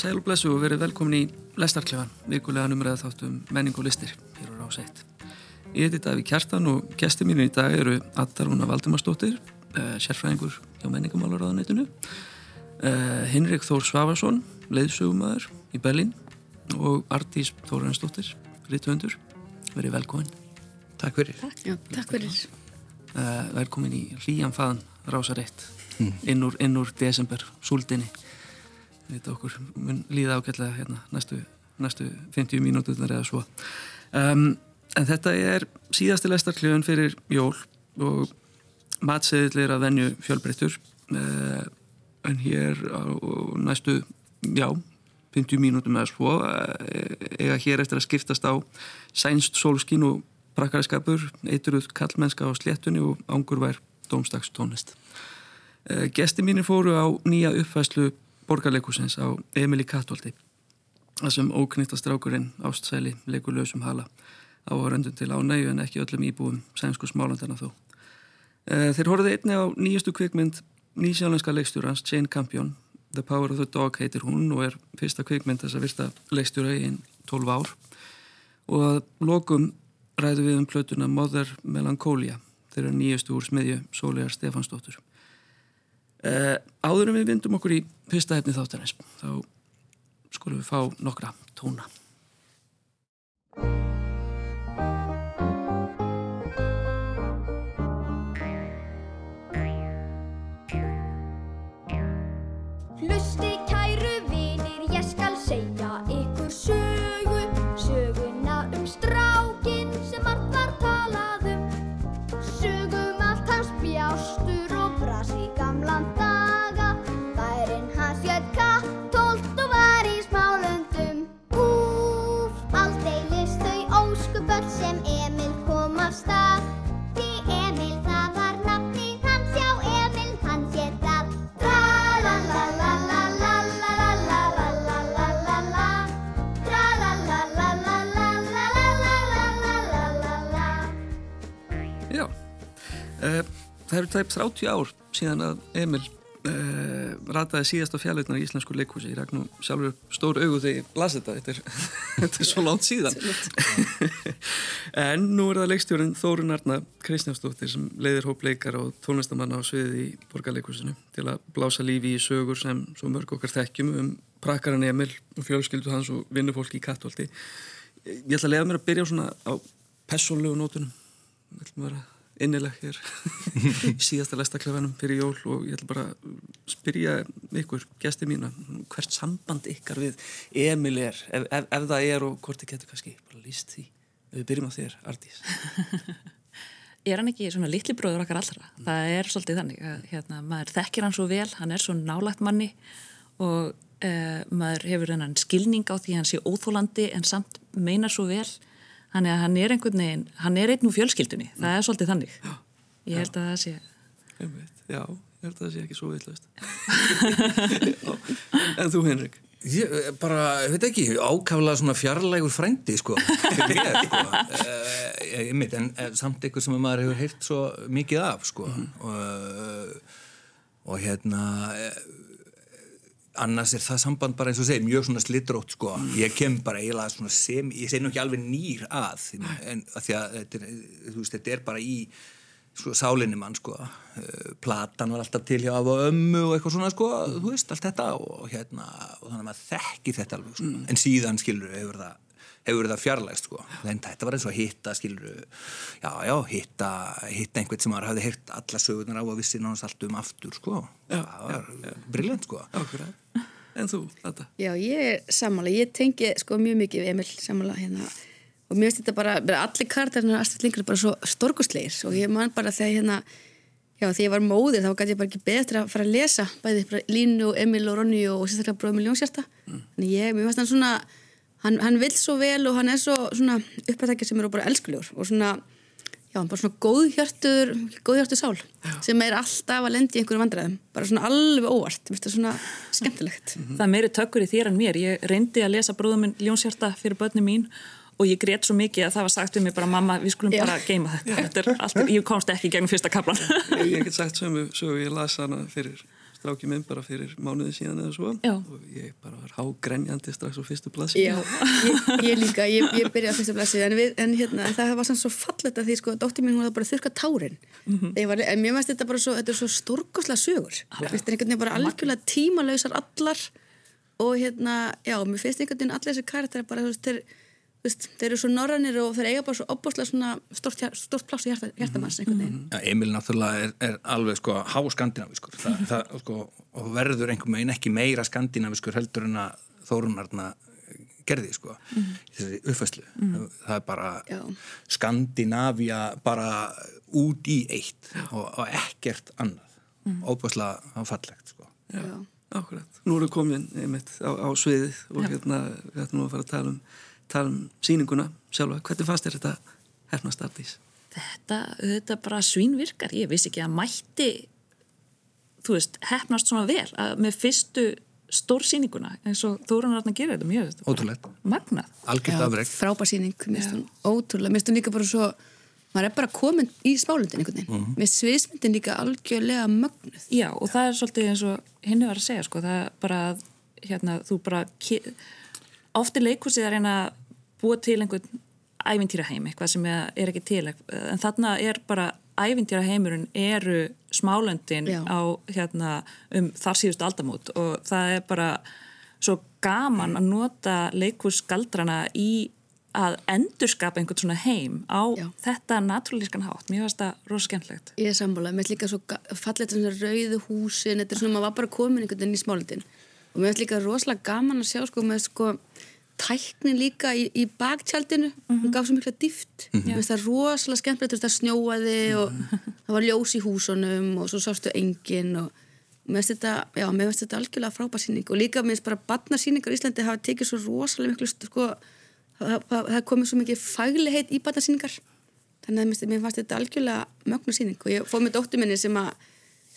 Sæl og blessu og verið velkomin í Lestarklefan, vikulega numræða þáttum menning og listir hér á Ráseitt. Ég heiti Daví Kjartan og gæsti mínu í dag eru Adda Rúna Valdimarsdóttir, uh, sérfræðingur hjá menningamálaráðanætinu, uh, Henrik Þór Svavarsson, leiðsögumæður í Berlín og Artís Þóransdóttir, rittvöndur. Verið velkomin. Takk fyrir. Takk, já, takk fyrir. Uh, velkomin í hlýjan faðan Rásareitt, inn úr, inn úr desember, súldinni. Þetta okkur mun líða ágætlega hérna næstu, næstu 50 mínútuðnar eða svo. Um, en þetta er síðasti lestarkljöfun fyrir jól og matseðil er að venju fjölbreyttur. Uh, en hér á næstu, já, 50 mínútum eða svo, uh, eiga hér eftir að skiptast á sænst sólskín og prakkariskapur, eituruð kallmennska á sléttunni og ángurvær dómstags tónlist. Uh, gesti mínir fóru á nýja uppfæslu borgarleikusins á Emil í Katolti það sem óknýttast strákurinn ástsæli leikur lausum hala á röndun til ánægu en ekki öllum íbúum sænsku smálandana þó. E, þeir horfið einni á nýjastu kvikmynd nýsjálenska leikstjórans Jane Campion. The Power of the Dog heitir hún og er fyrsta kvikmynd þess að virta leikstjóra í einn 12 ár. Og að lokum ræðu við um plötuna Mother Melancholia. Þeirra nýjastu úr smiðju Sólegar Stefansdóttur Uh, áður en við vindum okkur í fyrsta hefni þáttarins þá skulum við fá nokkra tóna það eru tæp 30 ár síðan að Emil uh, rataði síðast á fjallutnar í Íslensku leikhúsi. Ég ræk nú sjálfur stór augu þegar ég las þetta. Þetta er, þetta er svo langt síðan. En nú er það leikstjórin Þórun Arna Kristjánsdóttir sem leiðir hóp leikar og tónlistamanna á sviði í borgarleikhúsinu til að blása lífi í sögur sem svo mörg okkar þekkjum um prakkaran Emil og fjölskyldu hans og vinnufólki í Kattholti. Ég ætla að leiða mér að byrja svona á persónlegu nótunum innileg hér. Síðasta lestaklefanum fyrir jól og ég ætla bara að spyrja ykkur, gæsti mína hvert samband ykkar við Emil er, ef, ef, ef það er og hvort þið getur kannski bara líst því. Við byrjum á þér, Ardís Er hann ekki svona litli bróður okkar allra? Það er svolítið þannig að hérna, maður þekkir hann svo vel, hann er svo nálagt manni og uh, maður hefur hennan skilning á því hann sé óþólandi en samt meinar svo vel Þannig að hann er einhvern veginn, hann er einn úr fjölskyldunni, það er svolítið þannig. Ég held að það sé... Einmitt, Já, ég held að það sé ekki svo vitlaust. En þú, Henrik? Ég eh, bara, ég veit ekki, ákaflega svona fjarlægur frændi, sko, mér, sko, uh, einmitt, en uh, samt eitthvað sem maður hefur heyrt svo mikið af, sko, og, uh, og hérna, annars er það samband bara eins og segir, mjög svona slitrótt, sko, ég kem bara eiginlega svona sem, ég segi nú ekki alveg nýr að, en að því að þetta þú veist, þetta er bara í, sko, sálinni mann, sko, uh, platan var alltaf til hjá af og ömmu og eitthvað svona, sko, þú veist, allt þetta og hérna, og þannig að maður þekki þetta alveg, sko, en síðan, skilur, hefur það hefur það fjarlægst, sko. En þetta var eins og að hitta, skilur já, já, hitta, hitta einhvern sem hafði hirt alla sögurnar á að vissi náttúrulega allt um aftur, sko. Já, það var briljant, sko. Ákveða En þú, þetta? Já, ég er sammála, ég tengi sko mjög mikið við Emil sammála hérna. Og mér finnst þetta bara, bara allir kartarinn og Astrid Lindgren bara svo stórkustleir og ég man bara þegar hérna já, þegar ég var móðir þá gæti ég bara ekki betur að fara að lesa bæði bara Línu og Emil og Ronny og sérstaklega bróðum Ljónsjarta mm. en ég, mér fannst hann svona hann, hann vill svo vel og hann er svo svona upprættakir sem eru bara elskulegur og svona já, hann bara svona góðhjartur góðhjartur sál sem er alltaf að lendi í einhverjum vandræðum bara svona alveg óvart, það svona skemmtilegt Það er meiri tökkur í þér en mér. Ég reyndi að lesa bróðum minn Ljónshjarta fyrir börni mín og ég grét svo mikið að það var sagt við mig bara mamma, við skulum Já. bara geima þetta. þetta er allt, ég komst ekki gegnum fyrsta kaplan. Ég, ég get sagt sömu sögu, ég las hana fyrir stráki minn bara fyrir mánuði síðan eða svo. Já. og ég bara var hágrenjandi strax á fyrstu plassi Já, ég, ég líka, ég, ég byrjaði á fyrsta blæsið en, við, en, hérna, en það var sann svo fallet að því sko, dóttir mín hún var bara að þurka tárin. Mhm. mm var, en mér veist þetta bara svo, þetta er svo stórkoslega sögur. Þetta einhvern veginn bara algjörlega tímalausar allar. Og hérna, já, mér finnst einhvern veginn allir þessi karakter bara, þú veist, þeir, þú veist, þeir eru svo norranir og þeir eiga bara svo opbáslega svona stort, stort pláss í hjarta, hjartamanns einhvern veginn. Ja, Emil náttúrulega er, er alveg sko há skandinaviskur Þa, það, sko, og verður einhvern veginn ekki meira skandinaviskur heldur en að Þórunarna gerði sko í þessari uppfæslu það er bara Já. Skandinavia bara út í eitt og, og ekkert annað. Mm. óbúslega fallegt sko. Já. Akkurat. Nú erum við komin einmitt á, á sviðið og hérna við ætlum nú að fara að tala um, tala um síninguna sjálfa. Hvernig fannst þér þetta hefnast artís? Þetta, þetta bara svínvirkar. Ég vissi ekki að mætti, þú veist, hefnast svona vel að með fyrstu stórsýninguna eins og Þórun Arna gerir þetta mjög. þetta bara Ótrúlegt. Magnað. algjört afreg frábærsýning, ótrúlega mér finnst hún líka bara svo maður er bara komin í smálundin einhvern veginn mér finnst sviðsmyndin líka algjörlega mögnuð Já, og það er svolítið eins og henni var að segja, sko, það er bara að, hérna, þú bara ki- oft er leikhúsið að reyna að búa til einhvern ævintýraheim eitthvað sem er ekki til en þarna er bara ævintýraheimurinn eru smálöndin á hérna um þar síðustu aldamót og það er bara svo gaman að nota leikhúsgaldrana í að endurskapa einhvern svona heim á Já. þetta naturalískan hátt. Mér finnst það rosa skemmtlegt. ég er sammála, mér finnst líka svo fallet svona rauðu húsin, þetta er svona maður var bara komin einhvern veginn í smálundin og mér finnst líka rosalega gaman að sjá sko með sko tæknin líka í, í baktjaldinu. Hún gaf svo mikla dýft mér finnst það rosalega skemmtilegt, þú veist það snjóaði og það var ljós í húsunum og svo sástu engin og mér finnst þetta, já, mér finnst þetta algjörlega frábær sýning. Og líka mér finnst bara barnasýningar í Íslandi hafa tekið svo rosalega miklu sko, það, er komið svo mikið fagligheit í barnasýningar. Þannig að mér finnst- þetta algjörlega mögnu sýning. Og ég fóð með dóttur minni sem að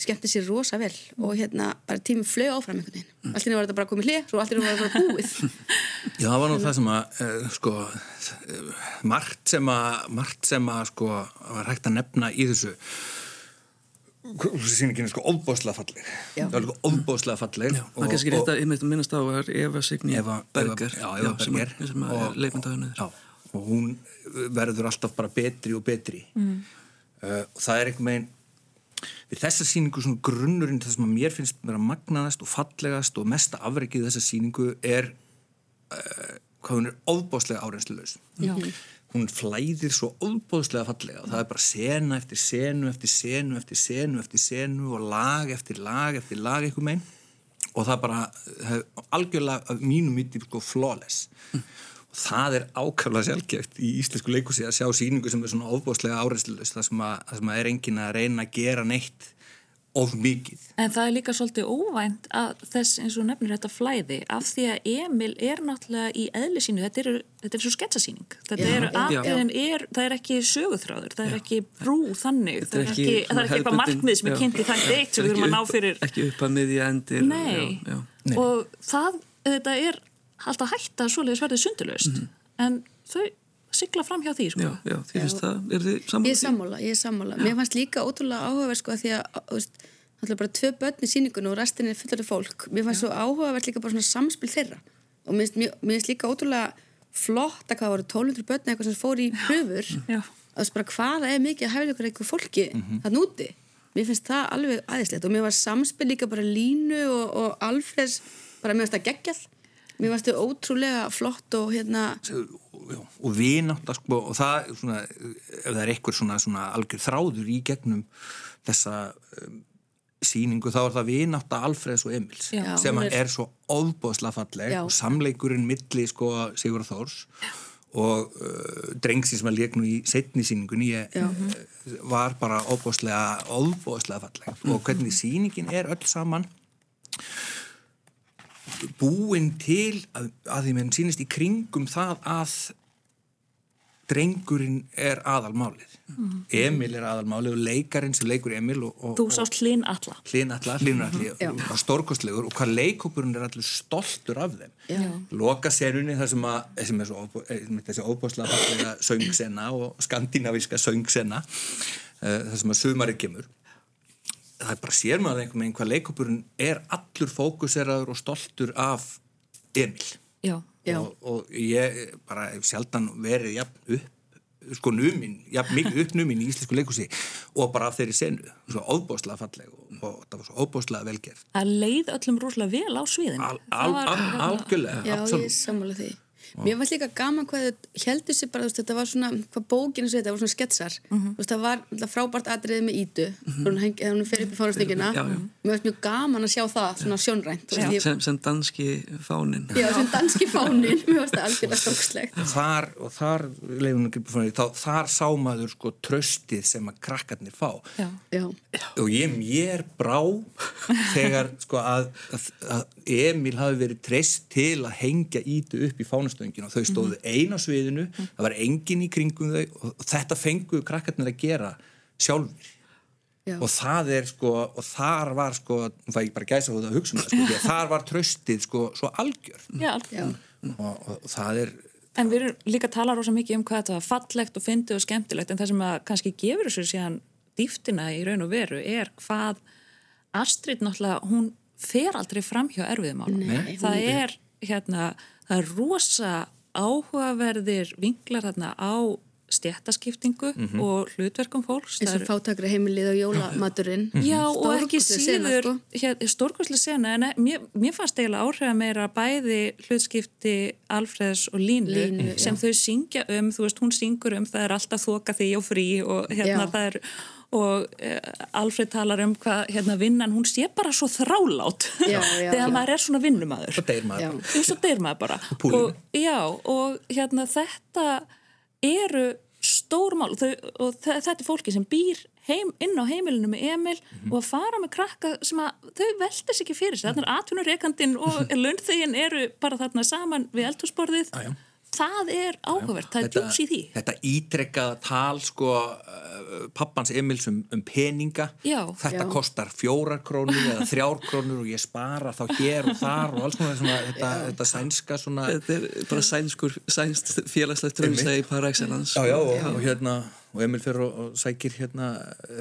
skemmti sér rosa vel og hérna bara tíminn flög áfram einhvern veginn. Í henni var þetta bara komið hlið, svo henni var þetta bara búið. Já, það var nú það sem að uh, sko, uh, margt sem að margt sem að sko var hægt að nefna í þessu þessu sýningin er sko óbóðslega falleg. Já. það var sko óbóðslega falleg Já, maður kannski rétt að einmitt að minnast á að Eva Signý Eva, Berger, Eva, já, Eva sem, Berger er- sem er já, og hún verður alltaf bara betri og betri. Mm. og það er einhvern veginn við þessa sýningu svona grunnurinn það sem að mér finnst vera magnaðast og fallegast og mesta afreikið þessa sýningu er uh, hvað hún er ofbóðslega áreinslulegs Já. hún flæðir svo ofbóðslega fallega. Og það er bara sena eftir senu eftir senu eftir senu eftir senu og lag eftir lag eftir lag einhver megin og það bara hef, algjörlega af mínum myndi sko flawless. Og það er ákaflega sjálfgeft í íslensku leikúsi að sjá sýningu sem er svona ofbóðslega áreinslulegs það, sem að- það sem að er engin að reyna að gera neitt of mikið En það er líka svolítið óvænt að þess eins og nefnir þetta flæði af því að Emil er náttúrulega í eðli sínu, þetta er, þetta er svo sketsasýning þetta Já, er já. aðeins, er, það er ekki söguþráður, það er ekki brú þannig, það er ekki ekki, það er ekki eitthvað markmið sem er já. kynnt í það eitt sem við þurfum að ná fyrir Ekki upp að miðja endir. Nei, Já, já. og það þetta er alltaf hægt að svoleiðis verðið sundulöst en þau sigla fram hjá því sko. Já, já, því finnst það, er þið sammála? Ég er sammála, ég er sammála. Mér fannst líka ótrúlega áhugaverð sko að því að, þú veist, náttúrulega bara tvö börn í sýningunum og restin er fullari fólk. Mér fannst svo áhugaverð líka bara svona samspil þeirra. Og mér finnst- líka ótrúlega flott að hvað voru 1200 börn eða eitthvað sem fór í pröfur. Já. Að þú veist bara hvaða er mikið að hæfilega ykkur eitthvað fólki það núti. Mér finnst það alveg aðeinslegt og mér var samspil líka bara línu og, og Alfreds, bara mér þau ótrúlega flott og hérna, Já, og vinátt sko, og það er svona, ef það er eitthvað svona, svona algjör þráður í gegnum þessa um, sýningu þá er það vinátt að Alfreðs og Emils Já, sem er, er- svo óbóðslega falleg Já. og samleikurinn milli sko, Sigur Þórs og uh, drengsi sem að leik nú í setni sýningunni ég, uh, var bara óbóðslega óbóðslega falleg. Og hvernig sýningin er öll saman búin til að, að því menn sýnist í kringum það að drengurinn er aðalmálið. Emil er aðalmálið og leikarinn sem leikur Emil og, og, Þú sást hlinn alla Hlyn Alla, Hlynur Alli Já. og stórkostlegur og hvað leikópurinn er allir stoltur af þeim. Já. loka senunni þar sem, að, sem er svo eh, þessi óbáslega söngsenna og skandinavíska söngsenna uh, þar sem að sumarið kemur það er bara sér maður einhvern veginn hvað leikopurinn er allur fókuseraður og stoltur af Emil Já, Já. og, og ég bara hef sjaldan verið jafn upp sko numin, jafn mikið uppnumin í íslensku leikusi og bara af þeirri senu svo óbóðslega falleg og, og það var svo óbóðslega velgerð að leið öllum rosalega vel á sviðinu. al, Það al, al, algjörlega, Já, ég absolutt sammála því. Mér fannst líka gaman hvað þau heldur sér bara, veist, þetta var svona, hvað bókinu svo þetta, það var svona sketsar. Mhm. Þú veist, það var alltaf frábært atriðið með ítu, mm -hmm. þegar hún fer upp í já. Mér fannst mjög gaman að sjá það, svona sjónrænt. veist, ég- sem, sem danski fánin Já, sem danski fánin, mér fannst það algjörlega stokslegt. þar, og þar, leiðum við því, þá, þar sá maður sko tröstið sem að krakkarnir fá Já. Já, og ég mér brá þegar sko að, að, að Emil hafi verið treyst til að hengja ítu upp í fánastöngin og þau stóðu ein á sviðinu, það var engin í kringum þau og þetta fenguðu krakkarnir að gera sjálfur já. og það er sko og þar var sko, nú fæ ég bara gæsa þetta að hugsa um það sko, því að þar var tröstið sko svo algjör Já. Já, og, og það er En við erum líka að tala rosa mikið um hvað þetta var fallegt og fyndið og skemmtilegt en það sem að kannski gefur þessu síðan dýftina í raun og veru er hvað Astrid náttúrulega, hún fer aldrei fram hjá erfiðumálum. Nei, Það er hérna, það er rosa áhugaverðir vinklar hérna á stjættaskiptingu og hlutverkum fólks. eins og eru- fátakra heimilið og jólamaturinn. Já og ekki síður sko. hér, stórkostlega sena en mér, mér fannst eiginlega áhrifa meira bæði hlutskipti Alfreðs og Línu, Línu, sem þau syngja um, þú veist hún syngur um það er alltaf þoka því og frí og hérna Já. það er og uh, Alfred talar um hvað hérna vinnan, hún sé bara svo þrálát Já, já, þegar já. maður er svona vinnumæður svo deyr maður Já. bara. svo deyr maður bara og, já, og hérna þetta eru stór mál þau, og þe- þetta er fólki sem býr heim, inn á heimilinu með Emil Mhm. og að fara með krakka sem að þau velta sig ekki fyrir sig, þarna er atvinnureikandin og launþegin eru bara þarna saman við eldhúsborðið Já, já. Það er áhugavert, það er djús í því. þetta ítrekkaða tal sko uh, pappans Emils um, um peninga. Já. þetta Já. kostar fjórar krónur eða þrjár krónur og ég spara þá hér og þar og alls konar svona, þetta, þetta sænska svona þetta er bara sænskur sænst félagslegt í par excellence já, já, og, og hérna og Emil fyrir og, og sækir hérna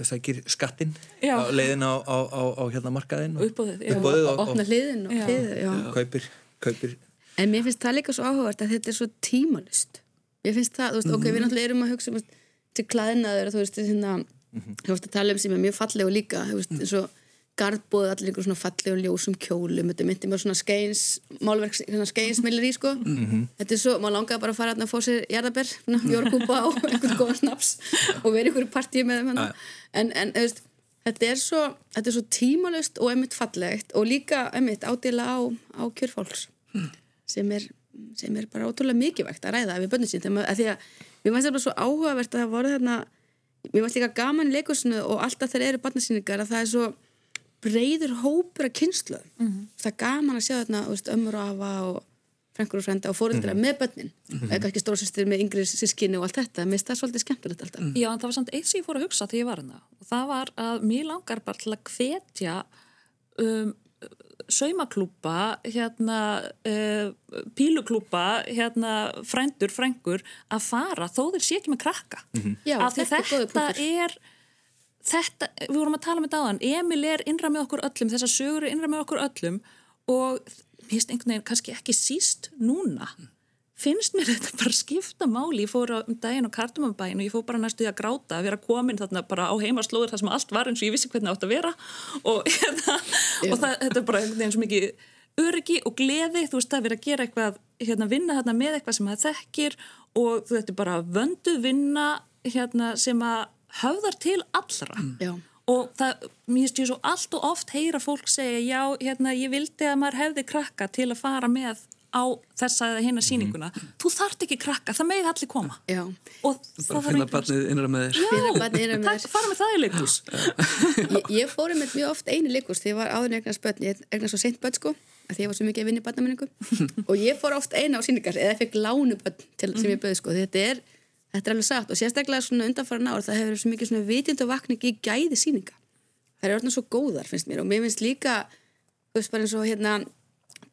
sækir skattinn leiðin á, á, á, á hérna markaðinn og Uppboðið, já. uppboðið og, Opna hliðin og kaupir, kaupir En mér finnst það líka svo áhugavert að þetta er svo tímalust. Mér finnst það, þú veist, ok, við náttúrulega erum að hugsa um til klæðinaður, þú veist, hérna, þú veist, að tala um sem er mjög fallegu líka, þú veist, eins og garðbóð, allir einhver svona fallegu ljósum kjólum, þetta myndi mér svona skeins, málverk, svona skeinsmillir í, sko. Þetta er svo, maður langaði bara að fara að fá sér jarðaber, jórkúpa og einhvern góðan snaps og vera einhverju partíu með þeim hann. En, en, þú veist, þetta er svo, þetta er svo tímalust og einmitt fallegt og líka einmitt á, sem er, sem er bara ótrúlega mikilvægt að ræða við bönnum sín. Þegar því að mér fannst það bara svo áhugavert að það voru þarna mér fannst líka gaman leikursinu og alltaf þegar eru barnasýningar að það er svo breyður hópur af kynslu það er gaman að sjá þarna ömmur og afa og frængur og frenda og fóreldra með börnin. Eða kannski stórsýstir með yngri sískinni og allt þetta. Mér finnst það svolítið skemmtilegt alltaf. Já, en það var samt eitt sem ég fór að hugsa þegar ég var hérna. Og það var að mér langar bara til að hvetja um, saumaklúpa, hérna uh, píluklúpa, hérna frændur, frængur að fara þó þeir sé ekki með krakka. Já, af því þetta er góður þetta punktur. er þetta, við vorum að tala með dáðan Emil er innra með okkur öllum, þessar sögur er innra með okkur öllum og mér finnst einhvern veginn kannski ekki síst núna finnst mér þetta bara skipta máli. Ég fór á um daginn á Kardumabæin og ég fór bara næstu því að gráta að vera komin þarna bara á heimaslóður þar sem allt var eins og ég vissi hvernig átt að vera. Og, hérna, og það, þetta er bara veginn svo mikið öryggi og gleði, þú veist að vera að gera eitthvað hérna vinna þarna með eitthvað sem það þekkir og þú þetta er bara vöndu vinna hérna sem að höfðar til allra. Já. og það, mér finnst ég svo allt og oft heyra fólk segja, já, hérna, ég vildi að maður hefði krakka til að fara með á þessa eða hinna sýninguna. Þú þart ekki krakka, það megið allir koma. Já, og það finna barnið innra með þér. Finna barnið innra með þér. fara með það í leikus ég, ég fór einmitt mjög oft einu leikurs því ég var áður en eignast börn, ég eignast svo seint börn sko af því ég var svo mikið að vinna í barnamenningu. Og ég fór oft einu á sýningar eða fekk lánu börn til, sem ég bauði sko því þetta er, þetta er alveg satt. Og sérstaklega svona undanfara ár það hefur verið svo mikið svona vitund og vakning í gæði sýninga. Það er orðin svo góðar finnst mér. Og mér finnst líka þú veist bara eins og hérna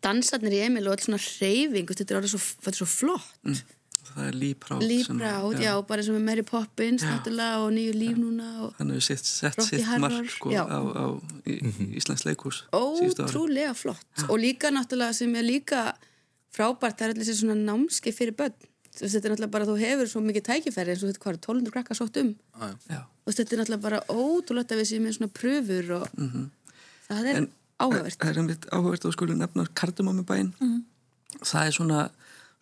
dansarnir í Emil og alls svona reyfing þetta er orðið svo, svo flott. Það er Proud sem- Líbráð, já, bara sem er Mary Poppins og nýju líf núna og hann hefur sett, sitt mark sko, já. á, á í, í Íslands leikús ótrúlega flott. Og líka náttúrulega sem er líka frábært, það er allir svona námski fyrir börn. Þetta er náttúrulega bara þú hefur svo mikið tækifæri eins og þetta hvað er 1200 krakka sótt um. Já. og þetta er náttúrulega bara ótrúlega að við séum með svona pröfur og það er En- áhugavert. Það er einmitt áhugavert að skulu nefna kardumómibæin mm. það er svona,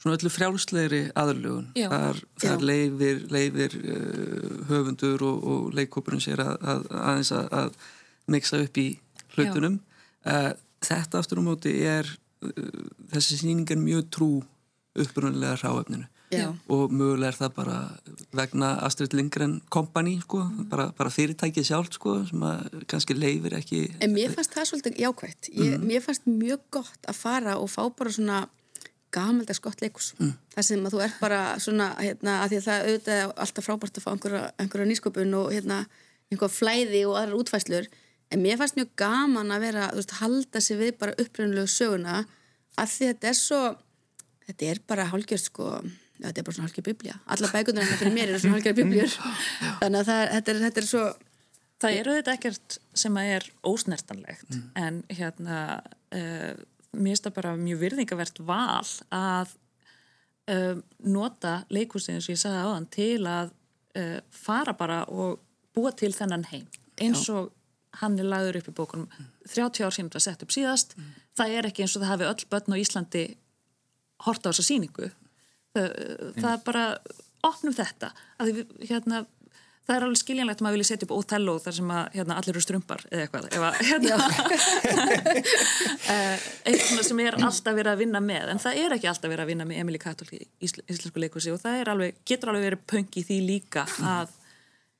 svona öllu frjálslegri aðurlugun Já. þar, þar leifir, leifir uh, höfundur og, og leikópurinn sér að, að, aðeins að, að mixa upp í hlutunum. Uh, þetta aftur á móti er uh, þessi sýning er mjög trú upprunalega ráefninu Já. og mögulega er það bara vegna Astrid Lindgren Company sko, bara, bara fyrirtækið sjálf sko, sem að kannski leifir ekki En mér fannst það svolítið jákvægt. Ég, Mér fannst mjög gott að fara og fá bara svona gamaldags gott leikus. Það sem að þú ert bara svona, hérna, að því að það auðvitað er alltaf frábært að fá einhverja, einhverja nýsköpun og hérna, einhver flæði og aðrar útfæslur. En mér fannst mjög gaman að vera, veist, halda sig við bara uppröðunlegu söguna að því að þetta er svo, þetta er bara hálgjörð sko, þetta er bara svona hálgjörð biblía. Alla bækundur hennar fyrir mér eru svona hálgjörð biblíur. Þannig að það, er- þetta, er, þetta er svo, Það eru þetta ekkert sem að er ósnertanlegt en hérna uh, mér finnst það bara mjög virðingavert val að uh, nota eins og ég sagði áðan til að uh, fara bara og búa til þennan heim. Eins og hann er lagður upp í bókunum. 30 ár síðan þetta sett upp síðast. Það er ekki eins og það hafi öll börn á Íslandi horta á þessa sýningu það, það er bara opnum þetta. Við, hérna, það er alveg skiljanlegt að maður vilja setja upp Othello þar sem að hérna, allir eru strumpar eða eitthvað ef að, hérna, Eh, eitthvað sem er alltaf verið að vinna með en það er ekki alltaf verið að vinna með Emily Kattól í ísl, íslensku leikusi og það er alveg, getur alveg verið punk í því líka að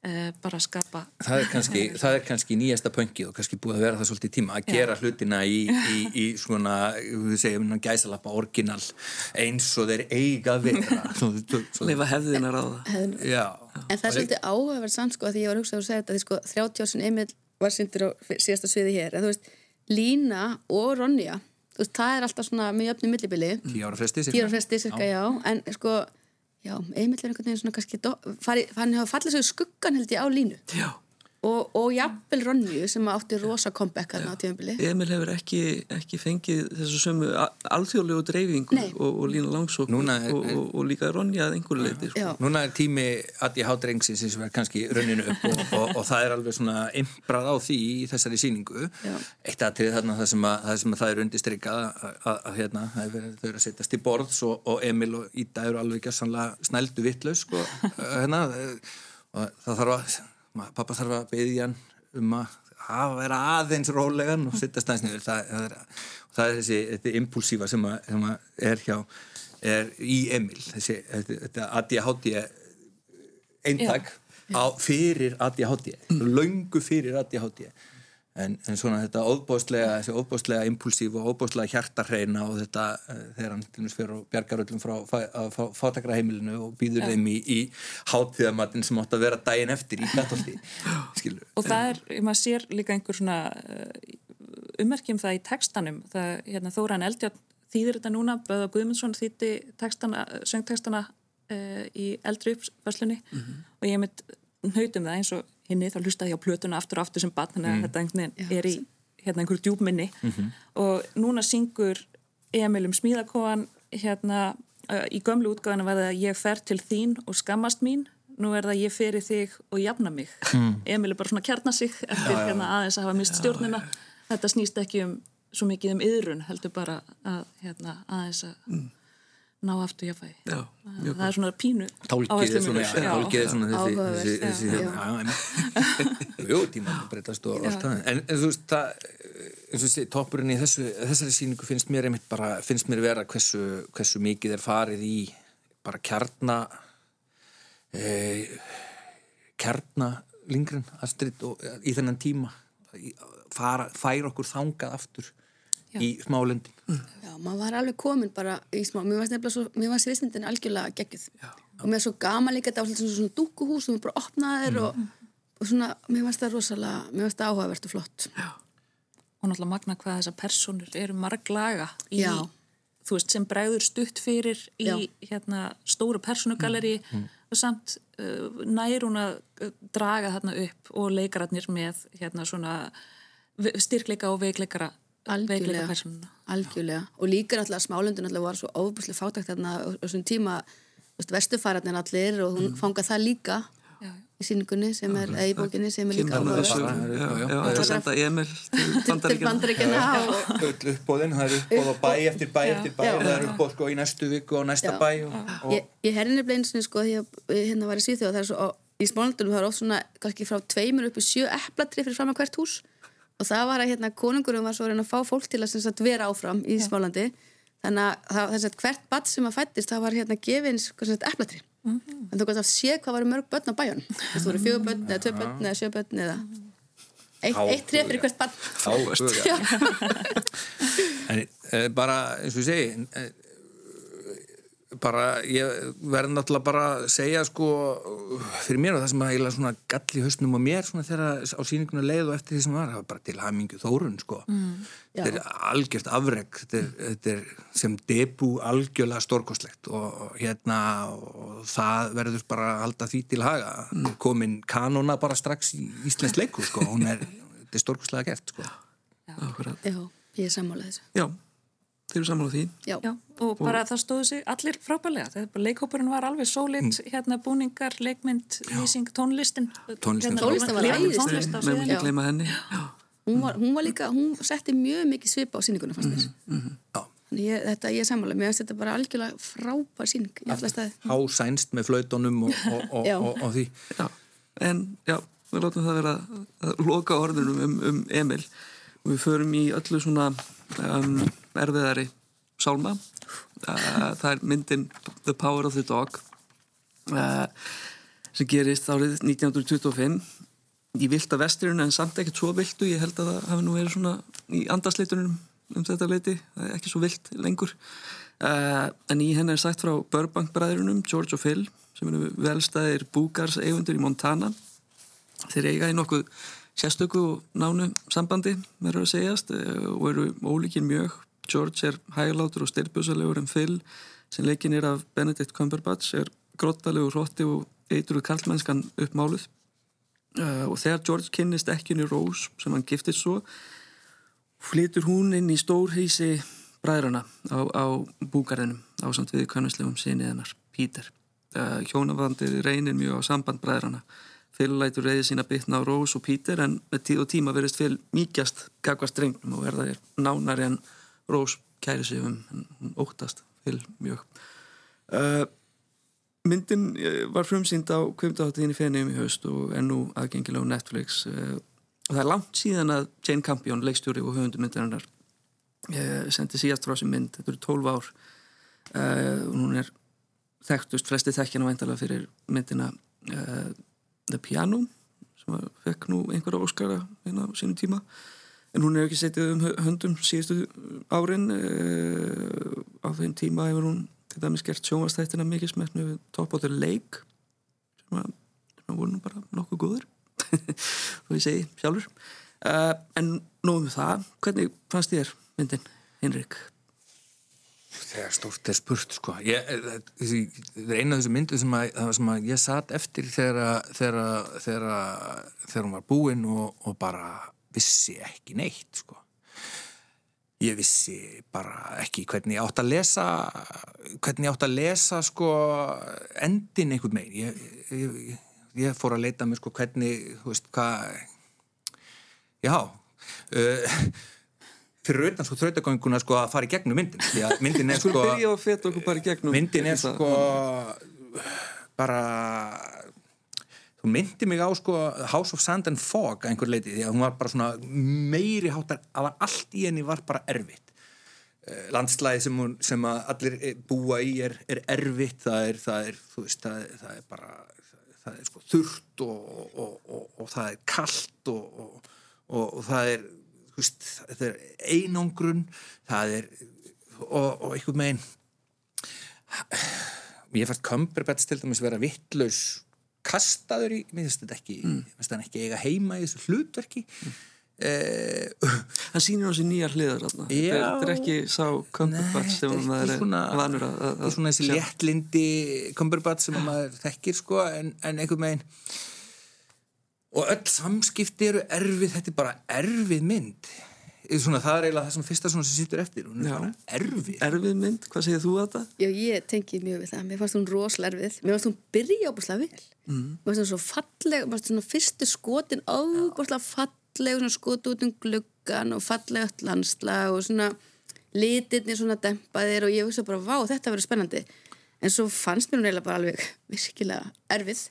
uh, bara skapa. Það er kannski, það er kannski nýjasta pöngið og kannski búið að vera það svolítið tíma að gera hlutina í, í, í svona við segjum gæsalappa orginal eins og þeir eiga að vera. Leifa hefðinar á það já. En það er svolítið áhugaverð samt sko að því ég var að hugsa að segja þetta því sko 30 ár sem Emil var syndir á síðasta sviði hér en þú veist Lína og Ronja veist það er alltaf svona með jöfnum millibili. Tíu ára fresti tíu ára fresti cirka já. En sko já Emil er einhvern veginn svona kannski farið, hann hafa fallið svo skuggan held ég á Línu Já. Og, og jafnvel Ronju sem átti rosa comeback hann á tíðanbili Emil hefur ekki, ekki fengið þessu sömu alþjóðlegu dreifingu og, og lína langsók er- og, og, og líka Ronja að einhverju leiti sko. Núna er tími að ég hátt rengsins sem er kannski runninu upp og, og, og það er alveg svona imbrað á því í þessari sýningu. Já. eitt aðtrið þarna það sem að það, sem að það er undirstrykað að, að, að hérna, er þau eru að setjast í borðs og, og Emil og Ída eru alveg gjössanlega snældu vittlaus sko, hérna, og það þarf að pappa þarf að beðja hann um að að vera aðeins rólegan og sitta stæðs niður. Það, það, er, það er þessi þetta impulsífa sem, að, sem að er hjá er í Emil. Þessi, þetta, ADHD eintak fyrir ADHD löngu fyrir ADHD en, en svona þetta óbóðslega þessi óbóðslega impulsíf og óbóðslega hjartarreina og þetta uh, þegar hann til dæmis fyrir og bjargar öllum frá, fátakra heimilinu og býður þeim í, í hátíðamatinn sem átt að vera daginn eftir í Gatolti skilur og það er, maður sér líka einhver svona uh, ummerkjum það í textanum. Það, hérna, Þóran Eldjátt þýðir þetta núna, Böða Guðmundsson þýtti textana, söngtextana uh, í eldri uppfæslunni og ég mitt hnautum það eins og hinni þá hlustaði ég á plötuna aftur og aftur sem bann þannig að þetta einhvern veginn er í hérna einhverju djúpminni. Og núna syngur Emil um smíðakóan hérna uh, í gömlu útgáðana var það ég fer til þín og skammast mín. Nú er það ég fer í þig og jafna mig. Emil er bara svona að kjarna sig eftir hérna aðeins að hafa mist stjórnina. þetta snýst ekki um svo mikið um yðrun heldur bara að hérna aðeins að ná aftur jafnvægi Já, mjög það er svona pínu Tálkið er svona, já, Já. tálkið er svona þessi, þessi, já, þessi, já. hérna, já, einmitt. Jú, tíma breytast og allt það. En, en þú veist, það, eins og sé, toppurinn í þessu, þessari sýningu finnst mér einmitt bara, finnst mér vera hversu, hversu mikið er farið í bara kjarna, e, kjarna lingrin, Astrid, og, í þennan tíma, fara, færa okkur þangað aftur í smálendin. Já, maður var alveg komin bara í smá, mér varst nefnilega svo, mér varst sviðsmyndin algjörlega geggjuð Já. og mér var svo gaman líka þetta var svona, svona dúkuhús sem við bara opnaðir og, og svona, mér varst það rosalega, mér varst það áhugavert og flott. Já. og náttúrulega magna hvað þessar personur eru marglaga í Já. þú veist, sem bregður stutt fyrir í Já. hérna stóru personugaleri og samt uh, nær hún að uh, draga þarna upp og leikararnir með hérna svona styrkleika og veikleikara veikleika algjörlega, algjörlega. Og líka náttúrulega smálundun náttúrulega var svo óbúslega fátækt þarna á á þessum tíma. Vestufararnir allir og hún fangað það líka Já, já. í síningunni sem er, eða í bókinni sem er líka það senda Emil til bandaríkjana og öll uppbóðin, það er uppbóð og bæ eftir bæ eftir bæ og það er uppbóð sko í næstu viku og næsta bæ og, og Ég, ég herði nefnilega einu sinni sko því að hérna var í Svíþjóð það er svo, í smálundunum það er oft svona kannski frá tveimur upp í sjö eplatri fyrir fram að hvert hús og það var að hérna konungurum var svo að reyna að fá fólk til að sem sagt, vera áfram í smálandi þannig að það, þess að hvert badd sem að fættist það var hérna gefins eplatri Mhm. en þú kannski að sé hvað var mörg börn á bæjun þú voru fjögur börn eða tvö börn eða sjö börn eða eitt, eitt tref fyrir hvert badd Áhuga. en e, bara eins og ég segi e, bara ég verð náttúrulega bara að segja sko fyrir mér og það sem að eiginlega svona gall í hausnum á mér svona þegar á sýninguna leið og eftir því sem var, það var bara til hamingju þórun sko. Þetta er algjört afreg þetta er, þetta er sem debu algjörlega stórkostlegt og, og hérna og það verður bara að halda því til haga. Komin kanona bara strax í Íslands leiku sko, hún er, þetta er stórkostlega gert sko. Akkurat. Já, ég er sammálað þessu. Já, þeir eru saman á því Já, Já, og bara það stóðu sig allir frábælega. Það er bara leikhópurinn var alveg sólit, hérna búningar, leikmynd, lýsing, tónlistin. Tónlistin Hérna, Tónlistin var lifandi æðisleg. tónlist á Með sviðinu. ekki gleyma henni Já, hún var, hún var líka, hún setti mjög mikið svipa á sýninguna fannst mér Já. Þannig ég, þetta, ég er sammála, mér finnst þetta bara algjörlega frábær alla staði. hásænst með flautunum og, og, og, og, og því já, en já, við látum það vera að loka orðunum um, um Emil og við förum í öllu svona um, erfiðari sálma uh, það er myndin The Power of the Dog uh, sem gerist árið 1925 í vilda vesturinn en samt ekkert svo viltu ég held að það hafi nú verið svona í andasleitunum um þetta leiti ekki svo vilt lengur. Uh, en í henni er sagt frá Burbank bræðurunum George og Phil sem eru velstæðir búgars eigundur í Montana. Þeir eiga í nokkuð sérstöku nánu sambandi verður að segjast eh, og eru ólíkin mjög. George er hæglátur og styrpusalegur en Phil sem leikin er af Benedict Cumberbatch er grottalegur hrotti og eitruð kallmennskan uppmáluð. Uh, og þegar George kynnist ekkjunni Rose sem hann giftist svo flytur hún inn í stórhísi bræðrana á, á búgarðinum á samt við kannuslegum sinni hennar Peter. Uh, hjónavandið reynir mjög á samband bræðrana Phil lætur reyði sína bitna á Rose og Peter en með tíð og tíma verðist Phil mýkjast gagvast drengnum og verða þér nánari en Rose kæri sig um hún óttast Phil mjög. Uh, myndin eh, var frumsýnd á kvimtaháttíðin í fenniðum í haust og er nú aðgengilega á Netflix uh, og það er langt síðan að Jane Campion, leikstjóri og höfundur myndarinnar uh, sendi síðast frá sér mynd, þetta eru 12 ár. Og hún er þekktust, flesti þekkjana væntalega fyrir myndina The Piano sem fekk nú einhverja óskara inn á sínum tíma en hún hefur ekki setið um hö- höndum síðustu árin uh, á þeim tíma hefur hún til dæmis gert sjónvastættina mikið smekknu við Top of the Lake sem að, sem að voru nú bara nokkuð góður og ég segi sjálfur uh, en nú um það hvernig fannst þér myndin, Henrik? Þegar stórt er spurt sko. Ég, eh, þessi, það er eina af þessu myndu sem sem að ég satt eftir þegar, hún var búin og, og bara vissi ekki neitt sko. Ég vissi bara ekki hvernig ég átt að lesa hvernig ég átt að lesa sko endin einhvern megin ég, ég, ég fór að leita mér sko hvernig þú veist hvað já uh, fyrir utan sko þrautagönguna sko að fara í gegnum myndin því að myndin er sko myndin er sko bara þú myndi mig á sko House of Sand and Fog að einhver leiti því að hún var bara svona meiri háttar að allt í henni var bara erfitt. Eh, landslæði sem, hún, sem allir eh, búa í er, er erfitt það er, það er, veist, það er, það er bara það, er sko þurrt og, og, og, og það er kallt og, og, og það er veist, það er einangrun það er og, og einhvern megin ég fannst Cumberbatch til dæmis vera vittlaus kastaður í, mér finnst þetta ekki mér finnst hann ekki eiga heima í þessu hlutverki. Eh, Hann sýnir á sér nýjar hliðar þarna. Þetta er- þetta ekki sá Cumberbatch sem þetta maður er svona- vanur að, að, þetta svona þessi léttlindi Cumberbatch sem maður þekkir sko en, en einhvern veginn og öll samskipti eru erfið þetta er bara erfið mynd svona, það er eiginlega það sem fyrsta svona sem sittur eftir hún er Já. bara erfið Erfið mynd, hvað segir þú að þetta? Já, ég tengi mjög við það. Mér fannst hún rosalega erfið. Mér fannst hún byrja ábúrslega vel. Mm. Mér fannst hún svo falleg, mér fannst svona fyrstu skotin ábúrslega falleg, svona skot út um gluggan og fallegt landslag og svona litirnir svona dempaðir og ég hugsa bara, vá, þetta verður spennandi. En svo fannst mér hún eiginlega bara alveg virkilega erfið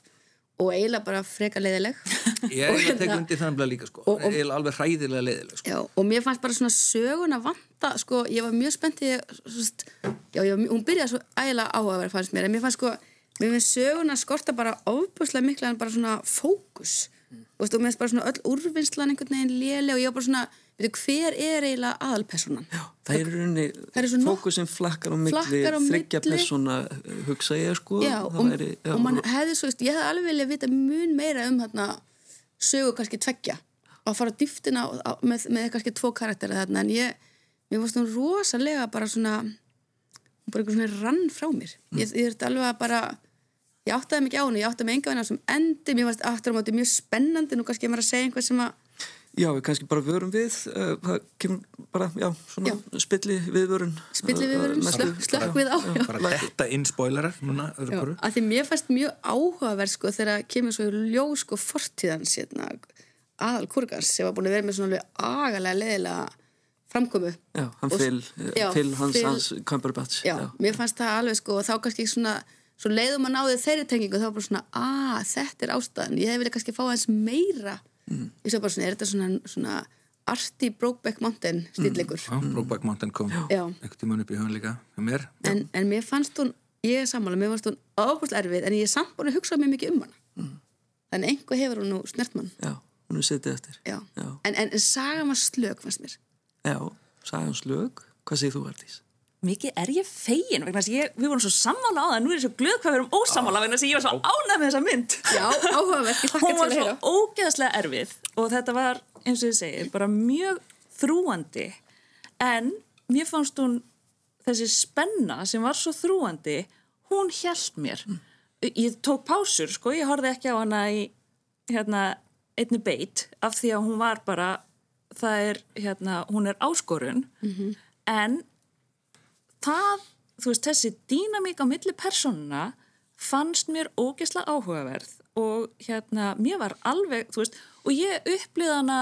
og eiginlega bara freka leiðileg. ég eiginlega tek hérna- undir þannig líka sko. Og- og- eiginlega alveg hræðilega leiðileg sko. Já, og mér fannst bara svona söguna vanta, sko, ég var mjög spennt já, mjög- hún byrjaði svo ægilega áhugaverð fannst mér, en mér fannst sko, mér finnst söguna skorta bara ofbúslega mikla en bara svona fókus, veist, og mér finnst bara svona öll úrvinnslan einhvern veginn léli og ég var bara svona, veitu, hver er eiginlega aðalpersonan? Já, það er rauninni, fókusin flakkar á milli, þryggja milli. persóna, hugsa ég sko. Já, og, væri, já, og mann hefði svo, veist, ég hefði alveg viljað vita mun meira um þarna sögu kannski tveggja og að fara á dýftina með, með kannski tvo karakteri þarna en ég, mér fannst hún rosalega bara svona hún bara einhver svona rann frá mér ég, ég þurfti alveg að bara ég áttaði ekki á henni, ég áttaði mig enga á sem endi mér fannst aftur á móti mjög spennandi nú kannski ég maður að segja einhver sem að Já, við kannski bara vörum við, uh, það kemur bara, já, svona Já. spilli viðvörun. spilli við verum, Uh, næstu- slökk, slökk við á já. bara þetta inn spoilerar núna öðru Já, að því mér fannst mjög áhugaverð sko þegar kemur svo í ljós sko fortíðans hérna, aðal kurgans sem var búin að vera með svona alveg agalega leðilega framkomu Já, hann fyll, fyll hans, Phil- hans Cumberbatch. já, mér fannst það alveg sko og þá kannski svona svo leiðum að náði þeirri tengingu þá var bara svona, að þetta er ástæðan ég hef viljað kannski fá aðeins meira Mm. ég svo bara svona, er þetta svona, svona arti Brokeback Mountain stíleikur Já, Brokeback Mountain kom Já. einhvern tímann upp í hugan líka mér en, en mér fannst hún, ég er sammála mér fannst hún ábúrslega erfið en ég er samt búin að hugsa mjög mikið um hana Mm. þannig einhver hefur hún nú snert mann Já, hún er sittið eftir. Já. Já. En, en, en sagan var slög fannst mér Já, Sæjans lög, hvað segir þú, Artís? Mikið er ég fegin vegna þess að ég, við vorum svo sammála á það nú er ég svo glöð hvað við erum ósammála vegna þess að ég var svo ánægð með þessa mynd. Já, áhugaverk, ég hlakka hún til var að svo heyra. ógeðslega erfið og þetta var, eins og ég segi, bara mjög þrúandi en mér fannst hún þessi spenna sem var svo þrúandi hún hjælt mér. Ég tók pásur, sko, ég horfði ekki á hana í hérna, einni beit af því að hún var bara það er, hérna, hún er áskorun en það, þú veist, þessi dýnamík á milli persónuna fannst mér ógeðslega áhugaverð og hérna, mér var alveg, þú veist, og ég upplýði hana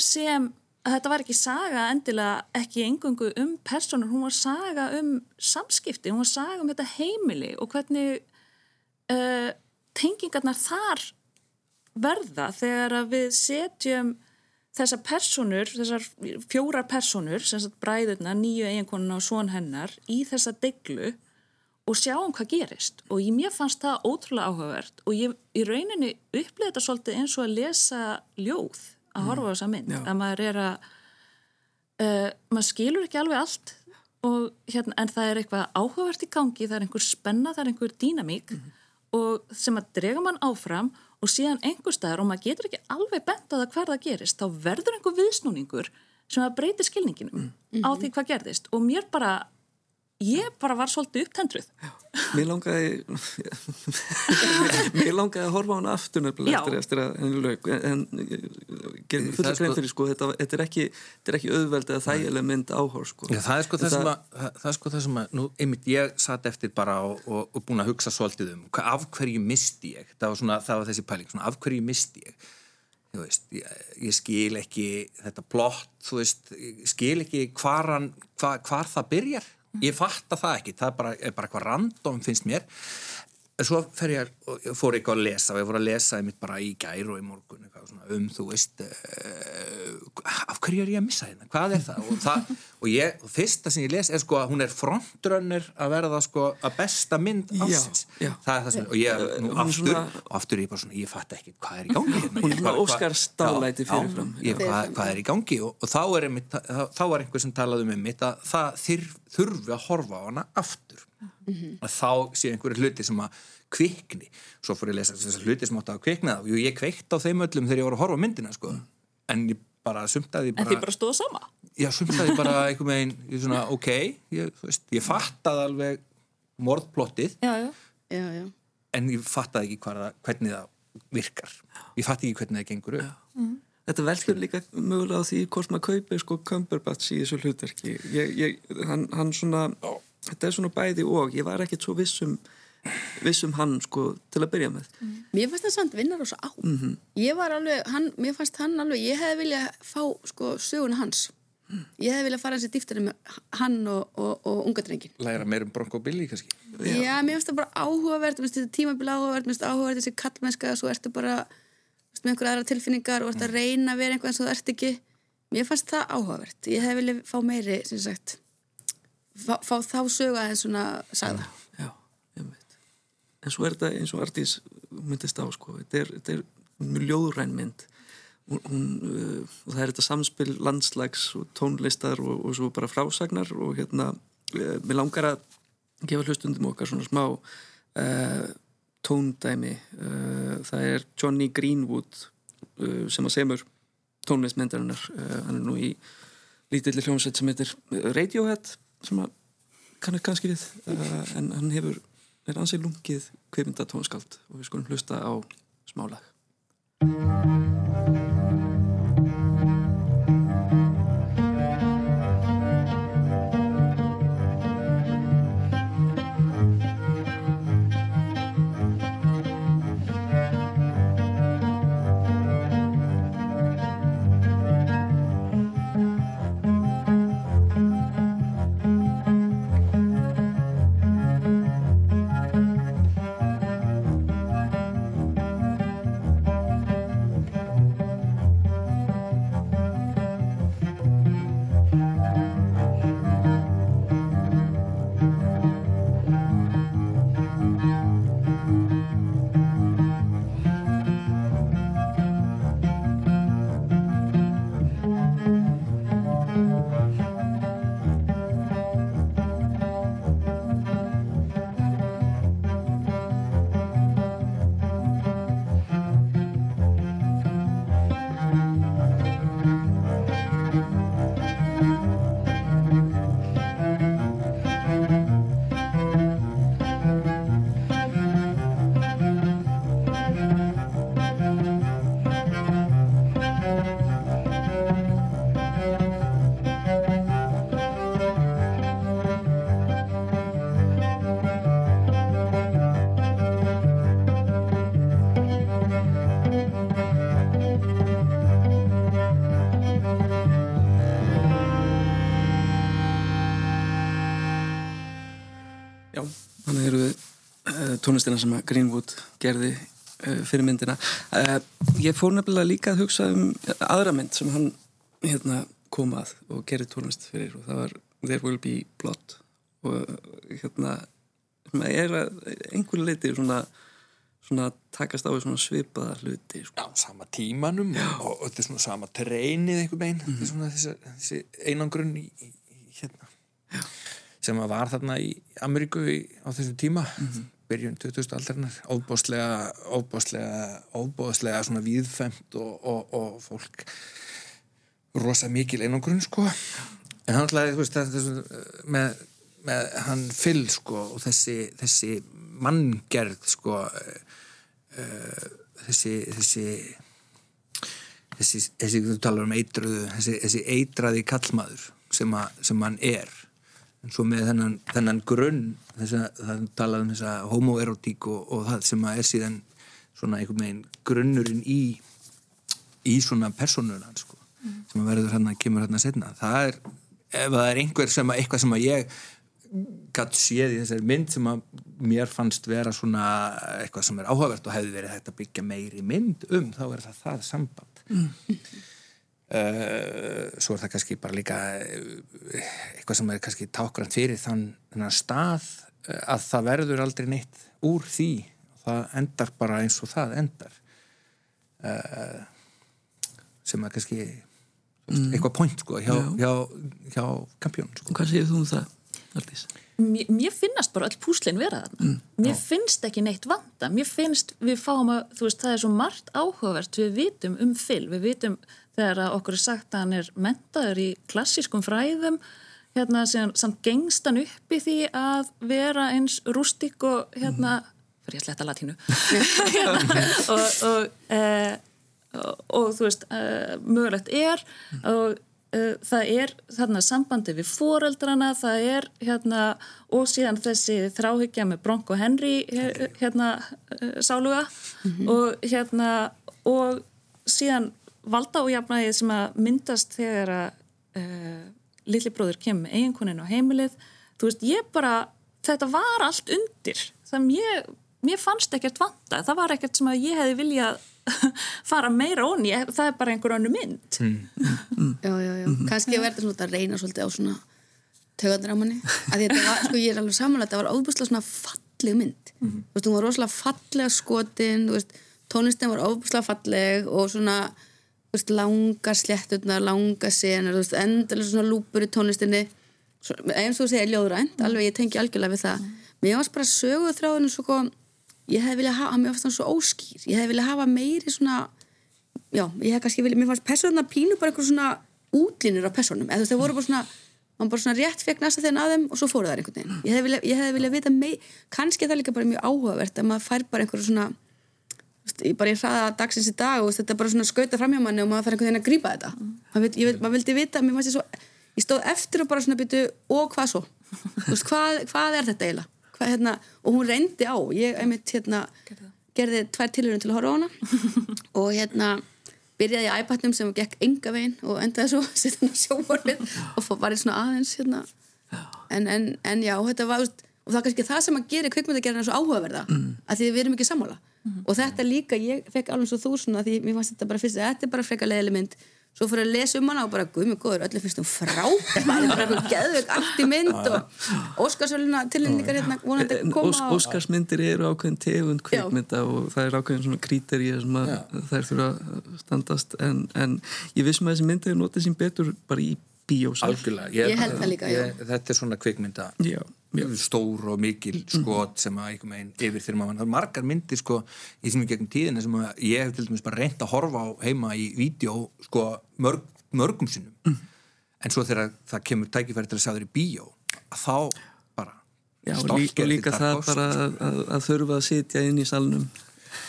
sem þetta var ekki saga endilega ekki engungu um personur, hún var saga um samskipti, hún var saga um þetta heimili og hvernig uh, tengingarnar þar verða þegar að við setjum þessar personur, þessar fjórar personur, sem sagt bræðurna, nýju eiginkonuna og svon hennar í þessa deglu og sjáum hvað gerist. Og ég, mér fannst það ótrúlega áhugavert og ég í rauninni upplýði þetta svolítið eins og að lesa ljóð að horfa á þessa mynd, Já. að maður er að uh, maður skilur ekki alveg allt og hérna, en það er eitthvað áhugavert í gangi, það er einhver spenna, það er einhver dýnamík og sem að drega mann áfram og síðan einhver staðar og maður getur ekki alveg bent á það hver það gerist, þá verður einhver viðsnúningur sem að breyti skilninginum á því hvað gerðist. Og mér bara ég bara var svolítið upptendruð. Mér langaði Mér langaði að horfa á hana aftur nefnilega Já. eftir, eftir að henni lög en, en gerum Það fulla grein fyrir sko þetta, þetta er ekki, þetta er ekki auðveld eða þægileg mynd áhór sko. Já, það er sko það sem að, það, það er sko það sem að, nú, einmitt ég satt eftir bara og, og, og búin að hugsa svolítið um, hva, af hverju misti ég, það var svona, það var þessi pæling, svona, af hverju misti ég, þú veist, ég, ég skil ekki þetta plott, þú veist, skil ekki hvar, hann, hva, hvar það byrjar, ég fatta það ekki, það er bara, er bara eitthvað random finnst mér, en svo fer ég, fór eitthvað að lesa og ég fór að lesa einmitt bara í gær og í morgun eitthvað svona um, þú veist uh, af hverju er ég að missa hérna, hvað er það? Og, það, og ég, fyrsta sem ég les er sko að hún er frontrunner að verða sko að besta mynd ásins það er það sem, og ég, nú Hún er aftur svona- og aftur er ég bara svona, ég fatt ekki hvað er í gangi hérna, Hún er svona dálæti Já, fyrirfram. já, ég, hvað, hvað er í gangi? Og, og þá er einmitt, þá, þá var einhver sem talaði um einmitt að það þurfi að horfa á hana aftur að þá sé einhverju hluti sem að kvikni, svo fór ég að lesa þessar hluti sem átti að kvikna og jú, ég kveikt á þeim öllum þegar ég var að horfa á myndina sko. en ég bara sumtaði En þið bara stóðu sama? já, sumtaði bara einhvern veginn ég svona, ok, ég, veist, ég fattaði alveg morðplottið Já, já. já, já. en ég fattaði ekki hvað, það- hvernig það virkar ég fattaði ekki hvernig það gengur upp Þetta veldur líka mögulega á því hvort maður kaupir sko Cumberbatch í þessu hlutverki. Ég, ég, hann, hann svona, þetta er svona bæði og ég var ekkert svo vissum, vissum hann sko til að byrja með. Mér fannst það samt vinnar og svo á. Ég var alveg, hann, mér fannst hann alveg, ég hefði viljað fá sko söguna hans. Ég hefði viljað fara þessi dýftarinn með hann og, og, og unga drengin. læra meir um Bronco Billy kannski Já, mér finnst það bara áhugavert, mér finnst þetta tímabil áhugavert, mér finnst það áhugavert þessi kallmennska, svo ertu bara með einhverja aðra tilfinningar og ert að reyna að vera einhvað eins og þú ert ekki. Mér fannst það áhugavert. Ég hefði viljað fá meiri, sem sagt, fá, fá þá sögu aðeins svona sagða. Já, veit. En svo er þetta eins og Artís myndist á sko, þetta er, mjög ljóðræn mynd. Hún, uh, það er þetta samspil landslags og tónlistar og, og svo bara frásagnar og hérna, uh, mér langar að gefa hlustundum okkar svona smá uh, tóndæmi. Uh, það er Johnny Greenwood sem að semur tónlistmyndarinnar. Hann er nú í lítilli hljómsveit sem heitir Radiohead sem að kannast kannski við uh, en hann hefur, er ansið lungið kveimynda tónskald og við skulum hlusta á smálag tónlistina sem Greenwood gerði uh, fyrir myndina. Uh, Ég fór nefnilega líka að hugsa um aðra mynd sem hann hérna, kom að og gerði tónlist fyrir og það var There Will Be Blood og hérna sem að er að einhverju leiti svona, svona takast á svona svipaða hluti sko. á sama tímanum og, og þetta er svona sama treinið einhver megin er svona þessi, þessi einangrun í, í, hérna sem að var þarna í Ameríku á þessum tíma byrjun 2000 aldarinnar. Óbóðslega, óbóðslega óbóðslega svona víðfemt og, og, og fólk rosa mikil einangrun sko. En hann ætlaði, þú veist, svona með, með hann fyll sko og þessi, þessi manngerð sko uh, þessi þessi þessi, þessi, þú talar um eitruðu þessi, þessi eitraði kallmaður sem, a, sem hann er en svo með þennan, þennan grunn þess að það talað um þessa homoerotík og, og það sem að er síðan svona einhvern veginn grunnurinn í í svona personur hans sko, sem að verður hann að kemur hann að setna það er, ef það er einhver sem að eitthvað sem að ég gætt séð í þessari mynd sem að mér fannst vera svona eitthvað sem er áhugavert og hefði verið hægt að byggja meiri mynd um, þá er það það samband. Mm. Svo er það kannski bara líka eh, eitthvað sem er kannski tákrand fyrir þann, þann stað eh, að það verður aldrei neitt úr því það endar bara eins og það endar sem er kannski mm. eitthvað point sko hjá, hjá, hjá kampjón sko. Hvað segir þú um það? Aldís? Mér, mér finnast bara öll púslinn vera þarna. Mér finnst ekki neitt vanda mér finnst við fáum að, þú veist, það er svo margt áhugavert. Við vitum um Phil. Við vitum þegar að okkur er sagt að hann er mentaður í klassískum fræðum hérna sem samt gengst hann upp í því að vera eins rústík og hérna fyrir ég að sletta latínu. Og, og, e, og, og þú veist e, mögulegt er. Og uh, það er þarna sambandi við foreldrana, það er hérna og síðan þessi þráhyggja með Bronk og Henry he- hérna uh, sáluga. Og hérna og síðan valda og jafnægið sem að myndast þegar að uh, litli bróður kemur með eiginkonin á heimilið. Þú veist, ég bara, þetta var allt undir. Það mér, mér fannst ekkert vanda, það var ekkert sem að ég hefði viljað fara meira onni, það er bara einhver önnu mynd. Já, já, já. kannski verður svona að reyna svolítið á svona tögarnir á manni. Að því að þetta var, sko ég er alveg samanlega þetta var ofbúslega svona falleg mynd. Þú veist, hún var rosalega fallega skotin þú veist, tónlistin var ofbúslega falleg og svona, þú veist, langa slétturnar, langa senur þú veist, endalega svona lúpur í tónlistinni. Svo- eins og þú segir ljóðrænt alveg ég tengi algjörlega við það. Mér varst bara söguð þráðinu svo kom ég hefði viljað hafa, mér fannst hann svo óskýr. Ég hefði viljað hafa meiri svona já, ég hef kannski viljað, mér fannst persónuna pínu bara einhver svona útlínur af persónum. Eða þú veist, þeir voru bara svona man bara svona rétt fekk næsta þegar að þeim og svo fóru þær einhvern veginn. Ég hefði viljað, ég hefði viljað vita mei kannski það líka bara mjög áhugavert að maður fær bara einhverju svona ég bara ég hraða dagsins í dag og þetta bara svona skauta framhjá manni og maður fær einhvern veginn að hvað hérna, og hún reyndi á. Ég einmitt hérna gerði tvær tilhörun til að horfa á hana. Og hérna byrjaði í iPadnum sem gekk enga veginn og endaði svo hann á sjóvarfið og bara í svona aðeins hérna. en, en, en já, þetta var og það er kannski það sem að gera kvikmyndagerðina svo áhugaverða að því við erum ekki sammála. Og þetta líka, ég fekk alveg svo þú svona því mér fannst þetta bara fyrst, þetta er bara frekar leiðileg mynd svo fór ég að lesa um hana og bara guð mig góður, öllu finnst hún frábær. Bara eitthvað geðveik allt í mynd og Óskarsvöluna tilnefningar hérna vonandi En koma Ós, og- Óskarsmyndir eru ákveðin tegund kvikmynda og það er ákveðin svona kríterið sem að þær þurfa að standast. En, en ég vissum að þessi mynd hefur notið sín betur bara í bíósal algjörlega Ég held það líka, já. ég, þetta er svona kvikmynda. Já, já. stór og mikil skot sem að einhver meginn yfir þegar maður það er margar myndir sko í sem í gegnum tíðina sem að ég hef til dæmis bara reynt að horfa á heima í vídeo sko mörg, mörgum sinnum. En svo þegar það kemur tækifæri til að sjá þér í bíó að þá bara Já, líka, líka það bara að, að, að þurfa að sitja inn í salnum